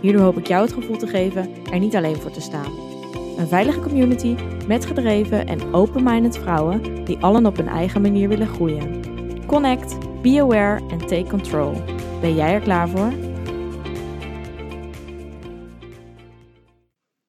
Hierdoor hoop ik jou het gevoel te geven er niet alleen voor te staan. Een veilige community met gedreven en open-minded vrouwen die allen op hun eigen manier willen groeien. Connect, be aware en take control. Ben jij er klaar voor?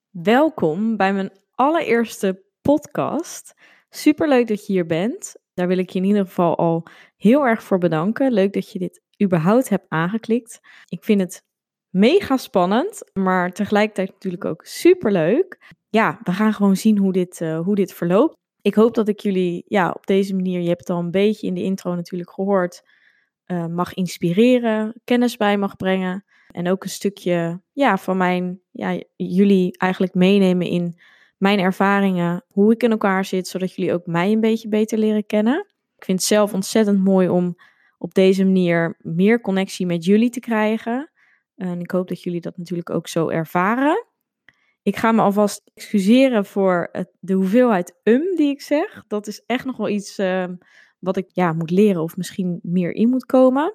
Welkom bij mijn allereerste podcast. Super leuk dat je hier bent. Daar wil ik je in ieder geval al heel erg voor bedanken. Leuk dat je dit überhaupt hebt aangeklikt. Ik vind het mega spannend, maar tegelijkertijd natuurlijk ook super leuk. Ja, we gaan gewoon zien hoe dit, uh, hoe dit verloopt. Ik hoop dat ik jullie ja, op deze manier, je hebt het al een beetje in de intro natuurlijk gehoord, uh, mag inspireren, kennis bij mag brengen. En ook een stukje ja, van mijn, ja, jullie eigenlijk meenemen in mijn ervaringen, hoe ik in elkaar zit, zodat jullie ook mij een beetje beter leren kennen. Ik vind het zelf ontzettend mooi om op deze manier meer connectie met jullie te krijgen. En ik hoop dat jullie dat natuurlijk ook zo ervaren. Ik ga me alvast excuseren voor het, de hoeveelheid um die ik zeg. Dat is echt nog wel iets uh, wat ik ja, moet leren of misschien meer in moet komen.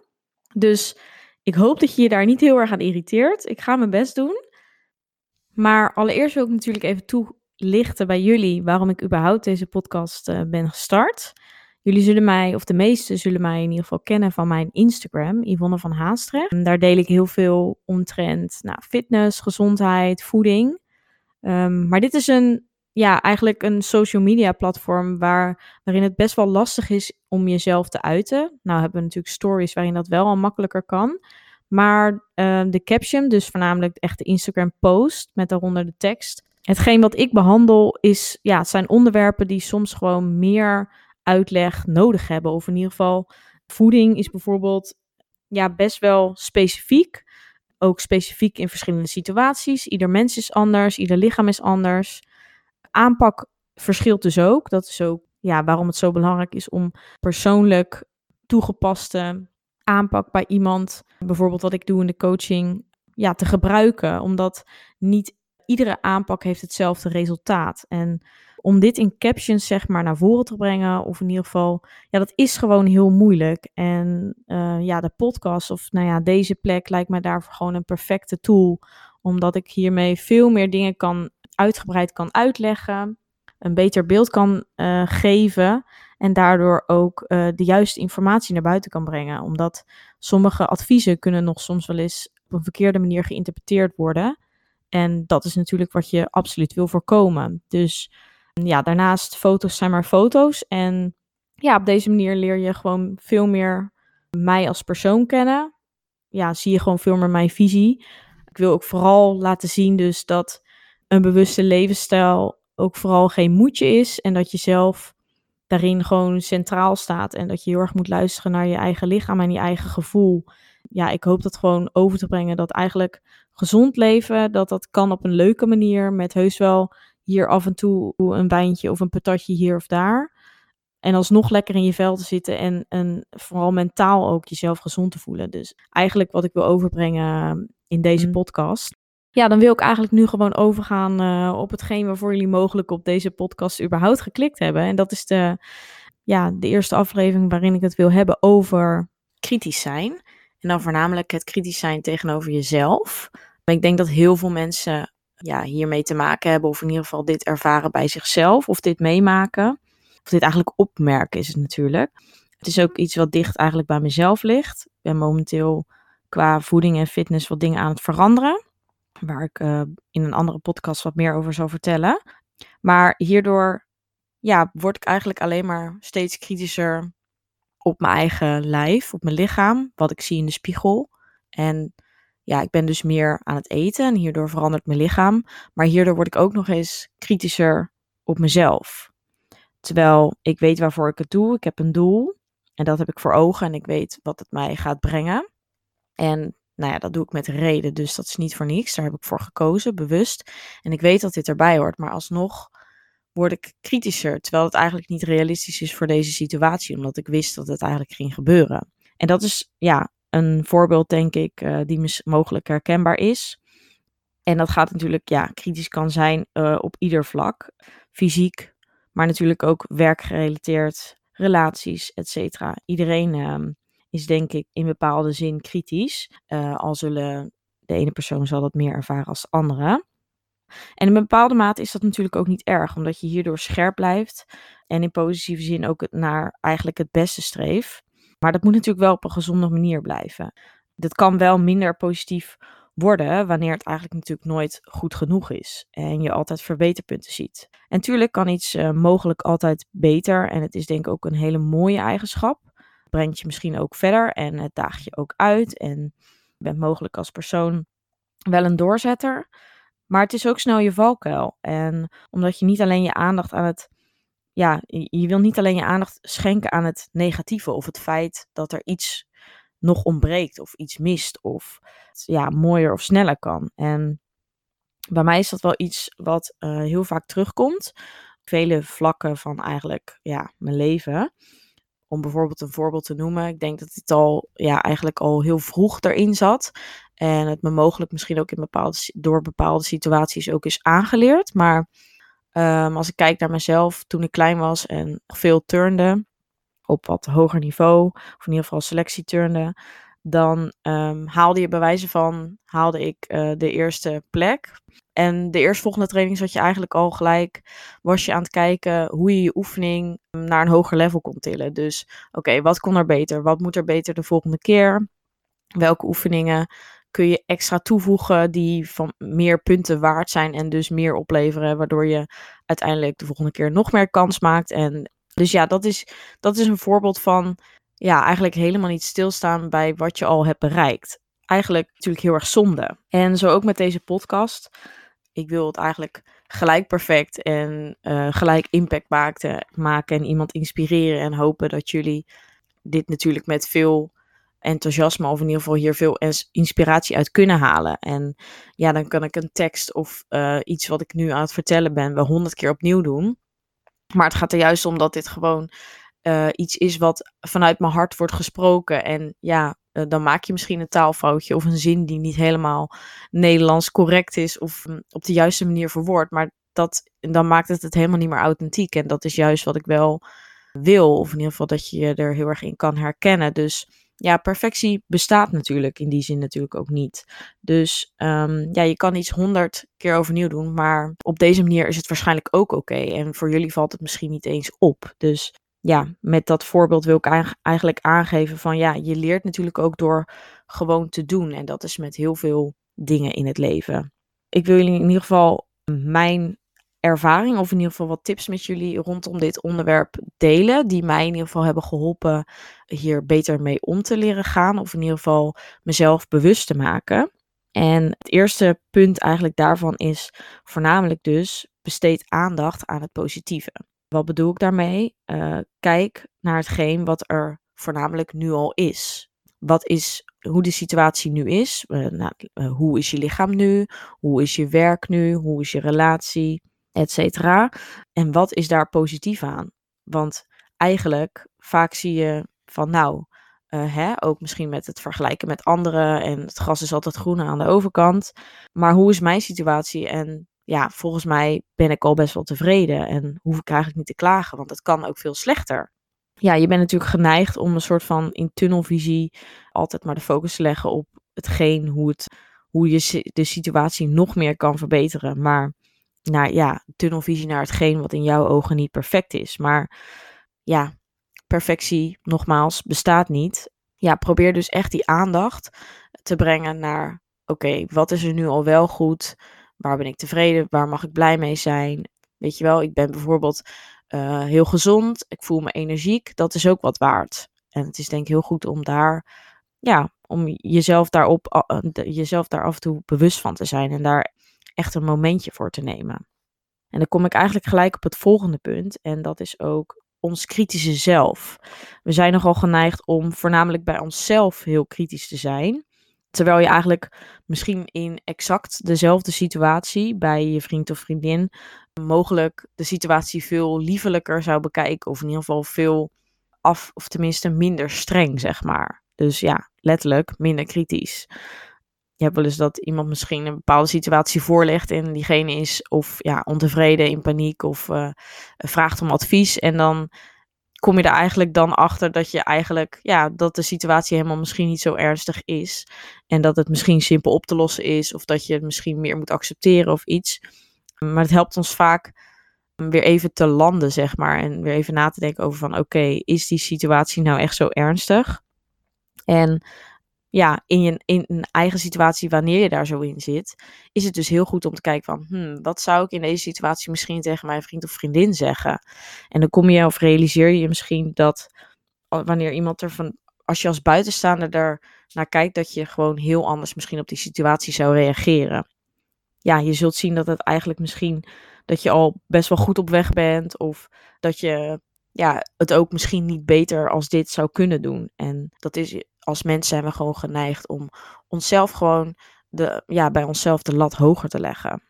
Dus ik hoop dat je je daar niet heel erg aan irriteert. Ik ga mijn best doen. Maar allereerst wil ik natuurlijk even toelichten bij jullie waarom ik überhaupt deze podcast uh, ben gestart. Jullie zullen mij, of de meesten zullen mij in ieder geval kennen van mijn Instagram, Yvonne van Haastrecht. En daar deel ik heel veel omtrent nou, fitness, gezondheid, voeding. Um, maar dit is een, ja, eigenlijk een social media platform waar, waarin het best wel lastig is om jezelf te uiten. Nou hebben we natuurlijk stories waarin dat wel al makkelijker kan. Maar uh, de caption, dus voornamelijk echt de Instagram post met daaronder de tekst. Hetgeen wat ik behandel is, ja, het zijn onderwerpen die soms gewoon meer uitleg nodig hebben. Of in ieder geval, voeding is bijvoorbeeld ja, best wel specifiek. Ook specifiek in verschillende situaties. Ieder mens is anders, ieder lichaam is anders. Aanpak verschilt dus ook. Dat is ook ja, waarom het zo belangrijk is om persoonlijk toegepaste aanpak bij iemand, bijvoorbeeld wat ik doe in de coaching, ja, te gebruiken. Omdat niet iedere aanpak heeft hetzelfde resultaat. En om dit in captions zeg maar naar voren te brengen, of in ieder geval, ja, dat is gewoon heel moeilijk. En uh, ja, de podcast of nou ja, deze plek lijkt mij daarvoor gewoon een perfecte tool, omdat ik hiermee veel meer dingen kan uitgebreid kan uitleggen, een beter beeld kan uh, geven en daardoor ook uh, de juiste informatie naar buiten kan brengen. Omdat sommige adviezen kunnen nog soms wel eens op een verkeerde manier geïnterpreteerd worden. En dat is natuurlijk wat je absoluut wil voorkomen. Dus ja, daarnaast foto's zijn maar foto's. En ja, op deze manier leer je gewoon veel meer mij als persoon kennen. Ja, zie je gewoon veel meer mijn visie. Ik wil ook vooral laten zien dus dat een bewuste levensstijl ook vooral geen moedje is. En dat je zelf daarin gewoon centraal staat. En dat je heel erg moet luisteren naar je eigen lichaam en je eigen gevoel. Ja, ik hoop dat gewoon over te brengen. Dat eigenlijk gezond leven, dat dat kan op een leuke manier. Met heus wel hier af en toe een wijntje of een patatje hier of daar. En alsnog lekker in je vel te zitten en, en vooral mentaal ook jezelf gezond te voelen. Dus eigenlijk wat ik wil overbrengen in deze mm. podcast. Ja, dan wil ik eigenlijk nu gewoon overgaan uh, op hetgeen waarvoor jullie mogelijk op deze podcast überhaupt geklikt hebben. En dat is de, ja, de eerste aflevering waarin ik het wil hebben over kritisch zijn. En dan voornamelijk het kritisch zijn tegenover jezelf. Ik denk dat heel veel mensen ja, hiermee te maken hebben, of in ieder geval dit ervaren bij zichzelf, of dit meemaken. Of dit eigenlijk opmerken is het natuurlijk. Het is ook iets wat dicht eigenlijk bij mezelf ligt. Ik ben momenteel qua voeding en fitness wat dingen aan het veranderen. Waar ik uh, in een andere podcast wat meer over zal vertellen. Maar hierdoor ja, word ik eigenlijk alleen maar steeds kritischer op mijn eigen lijf, op mijn lichaam, wat ik zie in de spiegel. En ja, ik ben dus meer aan het eten en hierdoor verandert mijn lichaam. Maar hierdoor word ik ook nog eens kritischer op mezelf. Terwijl ik weet waarvoor ik het doe. Ik heb een doel en dat heb ik voor ogen en ik weet wat het mij gaat brengen. En nou ja, dat doe ik met reden, dus dat is niet voor niks. Daar heb ik voor gekozen, bewust. En ik weet dat dit erbij hoort, maar alsnog word ik kritischer, terwijl het eigenlijk niet realistisch is voor deze situatie, omdat ik wist dat het eigenlijk ging gebeuren. En dat is ja, een voorbeeld, denk ik, uh, die mogelijk herkenbaar is. En dat gaat natuurlijk, ja, kritisch kan zijn uh, op ieder vlak. Fysiek, maar natuurlijk ook werkgerelateerd, relaties, et cetera. Iedereen uh, is denk ik in bepaalde zin kritisch. Uh, al zullen de ene persoon zal dat meer ervaren als de andere. En in bepaalde mate is dat natuurlijk ook niet erg, omdat je hierdoor scherp blijft en in positieve zin ook naar eigenlijk het beste streeft. Maar dat moet natuurlijk wel op een gezonde manier blijven. Dat kan wel minder positief worden wanneer het eigenlijk natuurlijk nooit goed genoeg is en je altijd verbeterpunten ziet. En natuurlijk kan iets uh, mogelijk altijd beter en het is denk ik ook een hele mooie eigenschap. Brengt je misschien ook verder en het daagt je ook uit en je bent mogelijk als persoon wel een doorzetter. Maar het is ook snel je valkuil. En omdat je niet alleen je aandacht aan het. Ja, je wil niet alleen je aandacht schenken aan het negatieve of het feit dat er iets nog ontbreekt of iets mist of ja, mooier of sneller kan. En bij mij is dat wel iets wat uh, heel vaak terugkomt. Vele vlakken van eigenlijk ja, mijn leven. Om bijvoorbeeld een voorbeeld te noemen. Ik denk dat dit al ja, eigenlijk al heel vroeg erin zat. En het me mogelijk misschien ook in bepaalde, door bepaalde situaties ook is aangeleerd. Maar um, als ik kijk naar mezelf toen ik klein was en veel turnde, op wat hoger niveau, of in ieder geval selectie turnde, dan um, haalde je bij wijze van, haalde ik uh, de eerste plek. En de eerstvolgende training zat je eigenlijk al gelijk, was je aan het kijken hoe je je oefening naar een hoger level kon tillen. Dus oké, wat kon er beter? Wat moet er beter de volgende keer? Welke oefeningen kun je extra toevoegen die van meer punten waard zijn en dus meer opleveren, waardoor je uiteindelijk de volgende keer nog meer kans maakt. En dus ja, dat is, dat is een voorbeeld van ja, eigenlijk helemaal niet stilstaan bij wat je al hebt bereikt. Eigenlijk natuurlijk heel erg zonde. En zo ook met deze podcast. Ik wil het eigenlijk gelijk perfect en uh, gelijk impact maken, maken en iemand inspireren en hopen dat jullie dit natuurlijk met veel enthousiasme of in ieder geval hier veel inspiratie uit kunnen halen. En ja, dan kan ik een tekst of uh, iets wat ik nu aan het vertellen ben wel honderd keer opnieuw doen. Maar het gaat er juist om dat dit gewoon uh, iets is wat vanuit mijn hart wordt gesproken. En ja, uh, dan maak je misschien een taalfoutje of een zin die niet helemaal Nederlands correct is of um, op de juiste manier verwoord. Maar dat, dan maakt het het helemaal niet meer authentiek. En dat is juist wat ik wel wil. Of in ieder geval dat je je er heel erg in kan herkennen. Dus ja, perfectie bestaat natuurlijk in die zin natuurlijk ook niet. Dus um, ja, je kan iets honderd keer overnieuw doen, maar op deze manier is het waarschijnlijk ook oké. En voor jullie valt het misschien niet eens op. Dus ja, met dat voorbeeld wil ik eigenlijk aangeven van ja, je leert natuurlijk ook door gewoon te doen. En dat is met heel veel dingen in het leven. Ik wil jullie in ieder geval mijn ervaring, of in ieder geval wat tips met jullie rondom dit onderwerp delen, die mij in ieder geval hebben geholpen hier beter mee om te leren gaan, of in ieder geval mezelf bewust te maken. En het eerste punt eigenlijk daarvan is voornamelijk dus besteed aandacht aan het positieve. Wat bedoel ik daarmee? Uh, kijk naar hetgeen wat er voornamelijk nu al is. Wat is hoe de situatie nu is? Uh, nou, uh, hoe is je lichaam nu? Hoe is je werk nu? Hoe is je relatie? Et cetera. En wat is daar positief aan? Want eigenlijk vaak zie je van nou, uh, hè, ook misschien met het vergelijken met anderen en het gras is altijd groener aan de overkant. Maar hoe is mijn situatie? En ja, volgens mij ben ik al best wel tevreden en hoef ik eigenlijk niet te klagen, want het kan ook veel slechter. Ja, je bent natuurlijk geneigd om een soort van in tunnelvisie altijd maar de focus te leggen op hetgeen, hoe, het, hoe je de situatie nog meer kan verbeteren. Maar naar ja, tunnelvisie naar hetgeen wat in jouw ogen niet perfect is. Maar ja, perfectie, nogmaals, bestaat niet. Ja, probeer dus echt die aandacht te brengen naar: oké, wat is er nu al wel goed? Waar ben ik tevreden? Waar mag ik blij mee zijn? Weet je wel, ik ben bijvoorbeeld uh, heel gezond, ik voel me energiek, dat is ook wat waard. En het is denk ik heel goed om daar, ja, om jezelf daarop, uh, jezelf daar af en toe bewust van te zijn en daar echt een momentje voor te nemen. En dan kom ik eigenlijk gelijk op het volgende punt. En dat is ook ons kritische zelf. We zijn nogal geneigd om voornamelijk bij onszelf heel kritisch te zijn. Terwijl je eigenlijk misschien in exact dezelfde situatie bij je vriend of vriendin mogelijk de situatie veel liefelijker zou bekijken. Of in ieder geval veel af, of tenminste minder streng, zeg maar. Dus ja, letterlijk minder kritisch. Je hebt wel eens dat iemand misschien een bepaalde situatie voorlegt en diegene is of ja, ontevreden, in paniek of uh, vraagt om advies. En dan kom je er eigenlijk dan achter dat je eigenlijk, ja, dat de situatie helemaal misschien niet zo ernstig is. En dat het misschien simpel op te lossen is of dat je het misschien meer moet accepteren of iets. Maar het helpt ons vaak weer even te landen, zeg maar. En weer even na te denken over van, oké, is die situatie nou echt zo ernstig? En ja, in je in een eigen situatie, wanneer je daar zo in zit, is het dus heel goed om te kijken van, hmm, wat zou ik in deze situatie misschien tegen mijn vriend of vriendin zeggen? En dan kom je of realiseer je misschien dat wanneer iemand er van, als je als buitenstaander er naar kijkt, dat je gewoon heel anders misschien op die situatie zou reageren. Ja, je zult zien dat het eigenlijk misschien dat je al best wel goed op weg bent of dat je ja, het ook misschien niet beter als dit zou kunnen doen. En dat is als mens zijn we gewoon geneigd om onszelf gewoon de, ja, bij onszelf de lat hoger te leggen.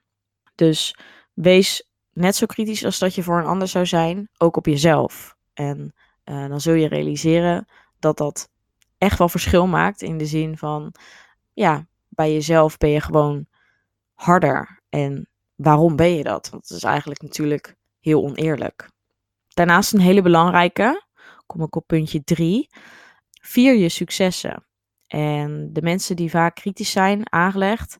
Dus wees net zo kritisch als dat je voor een ander zou zijn, ook op jezelf. En uh, dan zul je realiseren dat dat echt wel verschil maakt in de zin van, ja, bij jezelf ben je gewoon harder. En waarom ben je dat? Want het is eigenlijk natuurlijk heel oneerlijk. Daarnaast een hele belangrijke, kom ik op puntje 3, vier je successen. En de mensen die vaak kritisch zijn aangelegd,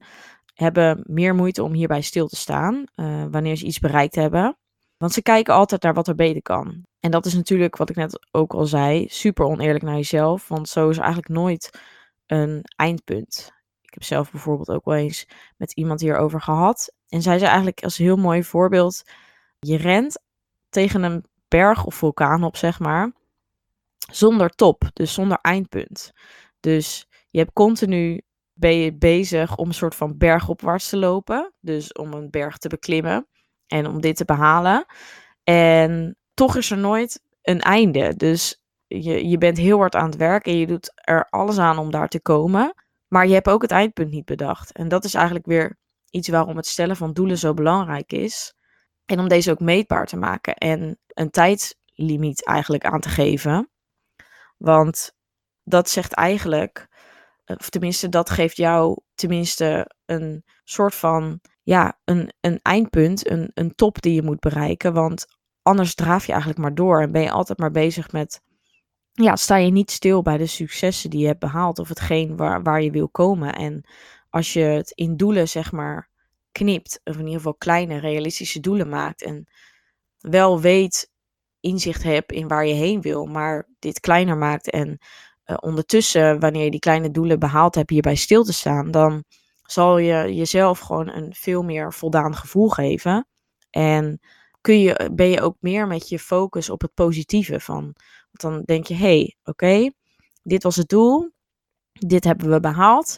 hebben meer moeite om hierbij stil te staan uh, wanneer ze iets bereikt hebben. Want ze kijken altijd naar wat er beter kan. En dat is natuurlijk, wat ik net ook al zei, super oneerlijk naar jezelf. Want zo is eigenlijk nooit een eindpunt. Ik heb zelf bijvoorbeeld ook wel eens met iemand hierover gehad. En zij zei eigenlijk als heel mooi voorbeeld: je rent tegen een berg of vulkaan op, zeg maar zonder top, dus zonder eindpunt. Dus je hebt continu ben je bezig om een soort van bergopwaarts te lopen, dus om een berg te beklimmen en om dit te behalen. En toch is er nooit een einde. Dus je, je bent heel hard aan het werk en je doet er alles aan om daar te komen. Maar je hebt ook het eindpunt niet bedacht. En dat is eigenlijk weer iets waarom het stellen van doelen zo belangrijk is. En om deze ook meetbaar te maken en een tijdslimiet eigenlijk aan te geven. Want dat zegt eigenlijk, eh, of tenminste, dat geeft jou tenminste een soort van, ja, een, een eindpunt, een, een top die je moet bereiken. Want anders draaf je eigenlijk maar door en ben je altijd maar bezig met, ja, sta je niet stil bij de successen die je hebt behaald of hetgeen waar, waar je wil komen. En als je het in doelen, zeg maar, knipt, of in ieder geval kleine, realistische doelen maakt en wel weet inzicht hebt in waar je heen wil, maar dit kleiner maakt en uh, ondertussen, wanneer je die kleine doelen behaald hebt, hierbij stil te staan, dan zal je jezelf gewoon een veel meer voldaan gevoel geven. En kun je, ben je ook meer met je focus op het positieve van. Want dan denk je, hé, hey, oké, dit was het doel, dit hebben we behaald.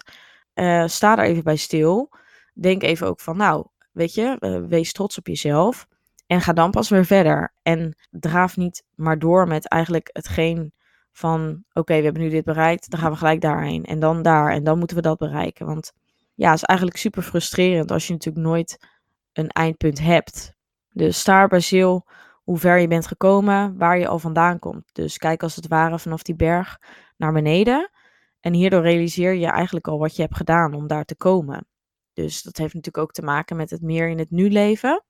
Uh, sta daar even bij stil. Denk even ook van, nou, weet je, uh, wees trots op jezelf. En ga dan pas weer verder. En draaf niet maar door met eigenlijk hetgeen van: oké, we hebben nu dit bereikt, dan gaan we gelijk daarheen. En dan daar. En dan moeten we dat bereiken. Want ja, het is eigenlijk super frustrerend als je natuurlijk nooit een eindpunt hebt. Dus sta bij stil hoe ver je bent gekomen, waar je al vandaan komt. Dus kijk als het ware vanaf die berg naar beneden. En hierdoor realiseer je eigenlijk al wat je hebt gedaan om daar te komen. Dus dat heeft natuurlijk ook te maken met het meer in het nu leven.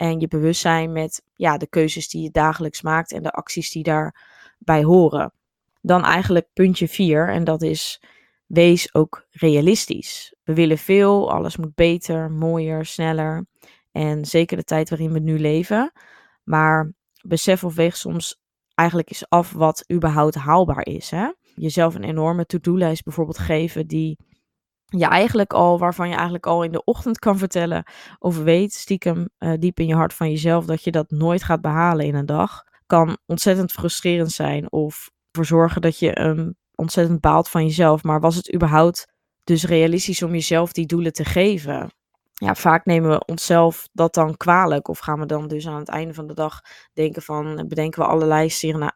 En je bewustzijn met ja, de keuzes die je dagelijks maakt en de acties die daarbij horen. Dan eigenlijk puntje vier, en dat is wees ook realistisch. We willen veel, alles moet beter, mooier, sneller. En zeker de tijd waarin we nu leven. Maar besef of weeg soms eigenlijk eens af wat überhaupt haalbaar is. Hè? Jezelf een enorme to-do-lijst bijvoorbeeld geven die je eigenlijk al, waarvan je eigenlijk al in de ochtend kan vertellen of weet stiekem uh, diep in je hart van jezelf dat je dat nooit gaat behalen in een dag, kan ontzettend frustrerend zijn of ervoor zorgen dat je um, ontzettend baalt van jezelf. Maar was het überhaupt dus realistisch om jezelf die doelen te geven? Ja, vaak nemen we onszelf dat dan kwalijk of gaan we dan dus aan het einde van de dag denken van, bedenken we allerlei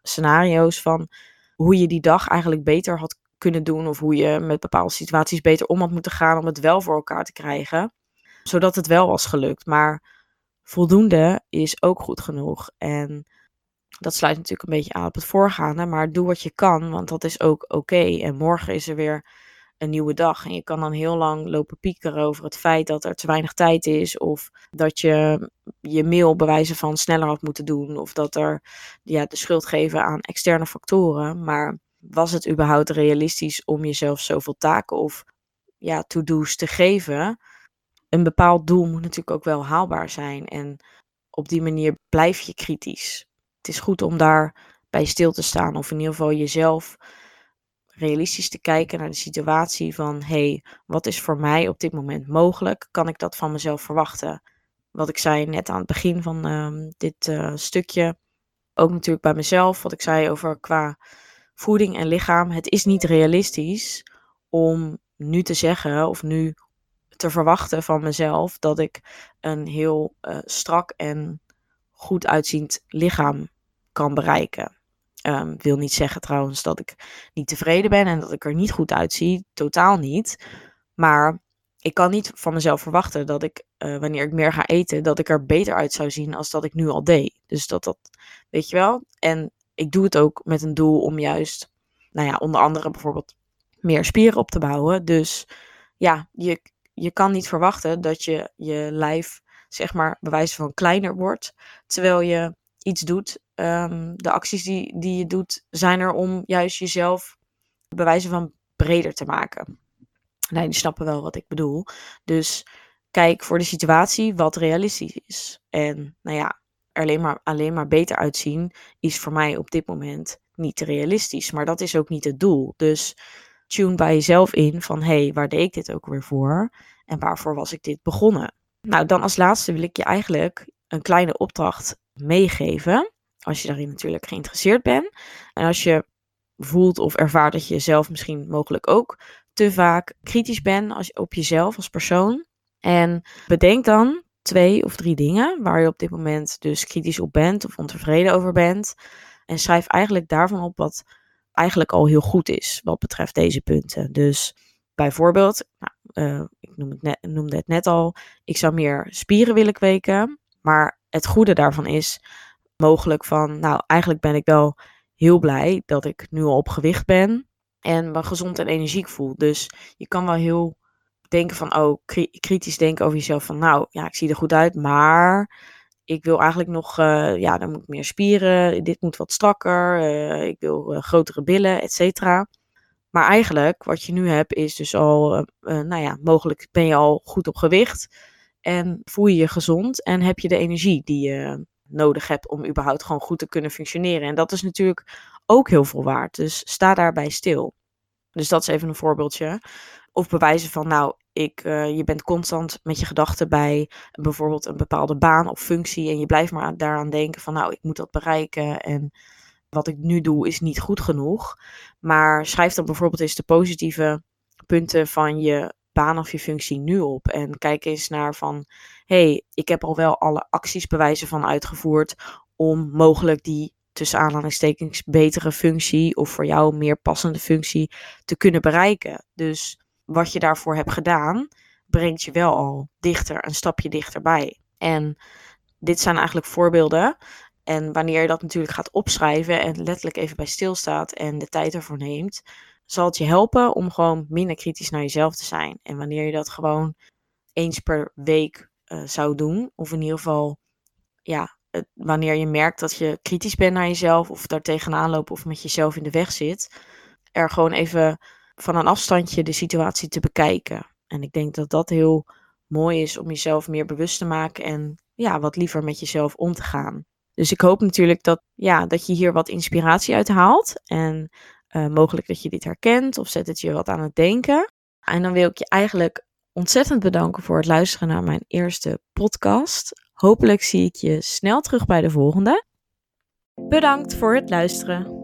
scenario's van hoe je die dag eigenlijk beter had kunnen doen of hoe je met bepaalde situaties beter om had moeten gaan om het wel voor elkaar te krijgen, zodat het wel was gelukt. Maar voldoende is ook goed genoeg. En dat sluit natuurlijk een beetje aan op het voorgaande, maar doe wat je kan, want dat is ook oké. En morgen is er weer een nieuwe dag. En je kan dan heel lang lopen piekeren over het feit dat er te weinig tijd is. Of dat je je mail bewijzen van sneller had moeten doen. Of dat er ja, de schuld geven aan externe factoren. Maar was het überhaupt realistisch om jezelf zoveel taken of ja, to-do's te geven? Een bepaald doel moet natuurlijk ook wel haalbaar zijn. En op die manier blijf je kritisch. Het is goed om daar bij stil te staan. Of in ieder geval jezelf realistisch te kijken naar de situatie van hey, wat is voor mij op dit moment mogelijk? Kan ik dat van mezelf verwachten? Wat ik zei net aan het begin van ehm, dit uh, stukje, ook natuurlijk bij mezelf, wat ik zei over qua voeding en lichaam. Het is niet realistisch om nu te zeggen of nu te verwachten van mezelf dat ik een heel uh, strak en goed uitziend lichaam kan bereiken. Um, wil niet zeggen trouwens dat ik niet tevreden ben en dat ik er niet goed uitzie. Totaal niet. Maar ik kan niet van mezelf verwachten dat ik, uh, wanneer ik meer ga eten, dat ik er beter uit zou zien als dat ik nu al deed. Dus dat dat, weet je wel. En ik doe het ook met een doel om juist, nou ja, onder andere bijvoorbeeld meer spieren op te bouwen. Dus ja, je, je kan niet verwachten dat je je lijf, zeg maar, bewijzen van kleiner wordt. Terwijl je iets doet. Um, de acties die, die je doet zijn er om juist jezelf bewijzen van breder te maken. Nee, die snappen wel wat ik bedoel. Dus kijk voor de situatie wat realistisch is. En nou ja, er alleen maar, alleen maar beter uitzien is voor mij op dit moment niet realistisch. Maar dat is ook niet het doel. Dus tune bij jezelf in van hé, hey, waar deed ik dit ook weer voor? En waarvoor was ik dit begonnen? Nou, dan als laatste wil ik je eigenlijk een kleine opdracht meegeven. Als je daarin natuurlijk geïnteresseerd bent. En als je voelt of ervaart dat je zelf misschien mogelijk ook te vaak kritisch bent als, op jezelf als persoon. En bedenk dan twee of drie dingen waar je op dit moment dus kritisch op bent of ontevreden over bent. En schrijf eigenlijk daarvan op wat eigenlijk al heel goed is wat betreft deze punten. Dus bijvoorbeeld, nou, uh, ik noem het net, noemde het net al, ik zou meer spieren willen kweken. Maar het goede daarvan is mogelijk van, nou eigenlijk ben ik wel heel blij dat ik nu al op gewicht ben en me gezond en energiek voel. Dus je kan wel heel denken van, oh, kritisch denken over jezelf van, nou ja, ik zie er goed uit, maar ik wil eigenlijk nog, uh, ja, dan moet ik meer spieren, dit moet wat strakker, uh, ik wil uh, grotere billen, et cetera. Maar eigenlijk, wat je nu hebt, is dus al, nou ja, mogelijk ben je al goed op gewicht. En voel je je gezond en heb je de energie die je nodig hebt om überhaupt gewoon goed te kunnen functioneren. En dat is natuurlijk ook heel veel waard. Dus sta daarbij stil. Dus dat is even een voorbeeldje. Of bewijzen van, nou, ik, uh, je bent constant met je gedachten bij bijvoorbeeld een bepaalde baan of functie. En je blijft maar daaraan denken van, nou, ik moet dat bereiken. En wat ik nu doe is niet goed genoeg. Maar schrijf dan bijvoorbeeld eens de positieve punten van je baan of je functie nu op. En kijk eens naar van, hey, ik heb al wel alle acties bewijzen van uitgevoerd om mogelijk die tussen aanhalingstekens betere functie of voor jou meer passende functie te kunnen bereiken. Dus wat je daarvoor hebt gedaan, brengt je wel al dichter, een stapje dichterbij. En dit zijn eigenlijk voorbeelden. En wanneer je dat natuurlijk gaat opschrijven en letterlijk even bij stilstaat en de tijd ervoor neemt, zal het je helpen om gewoon minder kritisch naar jezelf te zijn. En wanneer je dat gewoon eens per week uh, zou doen, of in ieder geval, ja, wanneer je merkt dat je kritisch bent naar jezelf, of daar tegenaan loopt of met jezelf in de weg zit, er gewoon even van een afstandje de situatie te bekijken. En ik denk dat dat heel mooi is om jezelf meer bewust te maken en ja, wat liever met jezelf om te gaan. Dus ik hoop natuurlijk dat, ja, dat je hier wat inspiratie uit haalt. En uh, mogelijk dat je dit herkent of zet het je wat aan het denken. En dan wil ik je eigenlijk ontzettend bedanken voor het luisteren naar mijn eerste podcast. Hopelijk zie ik je snel terug bij de volgende. Bedankt voor het luisteren.